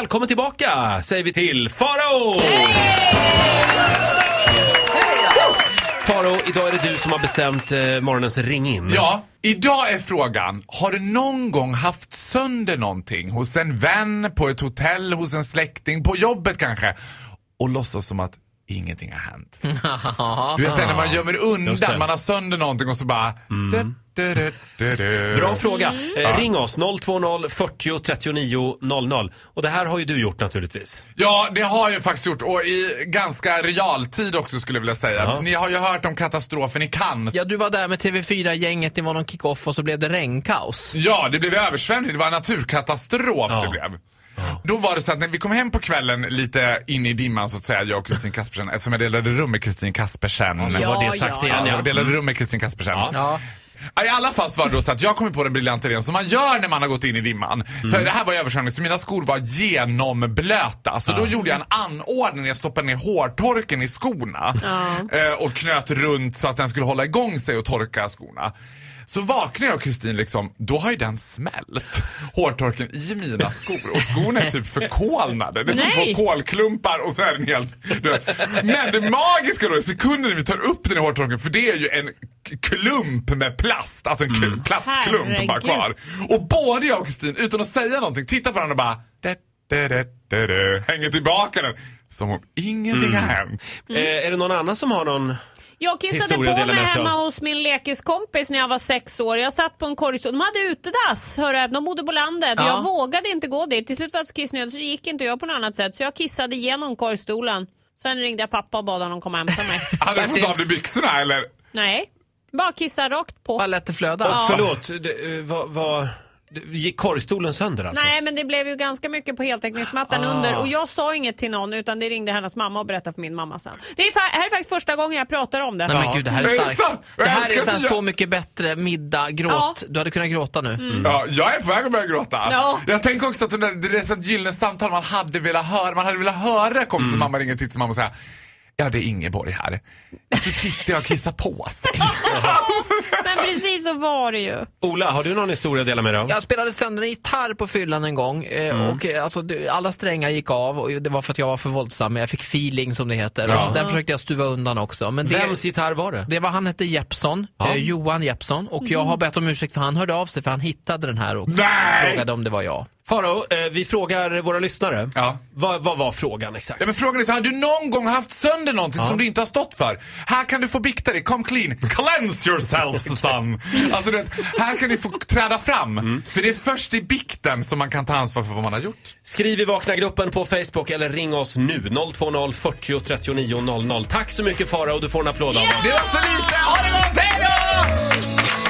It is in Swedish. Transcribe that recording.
Välkommen tillbaka säger vi till Farao! Farao, idag är det du som har bestämt eh, morgonens ring in. Ja, idag är frågan, har du någon gång haft sönder någonting hos en vän, på ett hotell, hos en släkting, på jobbet kanske och låtsas som att ingenting har hänt? Du vet när man gömmer Just det. undan, man har sönder någonting och så bara... Du, du. Bra fråga. Eh, ring oss, 020 40 39 00. Och det här har ju du gjort naturligtvis. Ja, det har jag faktiskt gjort och i ganska realtid också skulle jag vilja säga. Ja. Ni har ju hört om katastrofen i Cannes. Ja, du var där med TV4-gänget, det var någon kick-off och så blev det regnkaos. Ja, det blev översvämning. Det var en naturkatastrof Ja. det blev. Då var det så att när vi kom hem på kvällen lite in i dimman så att säga, jag och Kristin Kaspersen, eftersom jag delade rum med Kristin Kaspersen. Så var det sagt ja, igen. Ja, Ja. jag delade rum med Kristin Kaspersen. Ja. Ja, I alla fall så var det då så att jag kom på den briljanta idén som man gör när man har gått in i dimman. För det här var översvämning så mina skor var genomblöta. Så då gjorde jag en anordning, jag stoppade ner hårtorken i skorna. Eh, och knöt runt så att den skulle hålla igång sig och torka skorna. Så vaknar jag och Kristin liksom, då har ju den smält. Hårtorken i mina skor och skorna är typ förkolnade. Det är som Nej. två kolklumpar och så är den helt... vet. Men det magiska då är sekunden vi tar upp den i hårtorken, för det är ju en klump med plast. Alltså en k- plastklump bara Herregud. kvar. Och både jag och Kristin, utan att säga någonting, tittar på varandra och bara... "Da, da, da, da, da", hänger tillbaka den. Som om ingenting har hänt. Eh, är det någon annan som har någon... Jag kissade på mig hemma hos min lekiskompis när jag var sex år. Jag satt på en korgstol. De hade utedass, hörru. de bodde på landet. Ja. Jag vågade inte gå dit. Till slut var jag så kissnödig så det gick inte göra på något annat sätt. Så jag kissade igenom korgstolen. Sen ringde jag pappa och bad honom komma och hämta mig. Hade du fått av dig byxorna eller? Nej, bara kissa rakt på. Bara lät det flöda. Ja. Förlåt, det, eh, vad... vad gick korgstolen sönder alltså? Nej, men det blev ju ganska mycket på heltäckningsmattan Ah. under. Och jag sa inget till någon utan det ringde hennes mamma och berättade för min mamma sen. Det är, fa- här är faktiskt första gången jag pratar om det. Nej men Ja. gud, det här är starkt. Det här är jag- så mycket bättre middag, gråt. Du hade kunnat gråta nu. Ja, jag är på väg att börja gråta. Ja. Jag tänker också att det är ett gyllene samtal man hade velat höra. Man hade velat höra kompisens mamma ringa till sin mamma och säga Ja, det är Ingeborg här. Jag tror Titti har kissat på sig. Men precis så var det ju. Ola, har du någon historia att dela med dig av? Jag spelade sönder en gitarr på fyllan en gång eh, och eh, alltså, det- alla strängar gick av och det var för att jag var för våldsam. men Jag fick feeling som det heter. Ja. Och så den försökte jag stuva undan också. Men det, Vems gitarr var det? det var, han hette Jeppsson, Ja. eh, Johan Jeppsson. Och jag har bett om ursäkt för han hörde av sig för han hittade den här och Nej! frågade om det var jag. Farao, eh, vi frågar våra lyssnare. Ja. Vad, vad var frågan exakt? Ja, men frågan är så, har du någon gång haft sönder någonting som du inte har stått för? Här kan du få bikta dig, come clean, cleanse yourself son. Alltså, vet, här kan du få träda fram. För det är först i bikten som man kan ta ansvar för vad man har gjort. Skriv i Vakna-gruppen på Facebook eller ring oss nu. 020 40 39 00. Tack så mycket Farao, du får en applåd av oss. Det var så lite, ha det gott, hej då!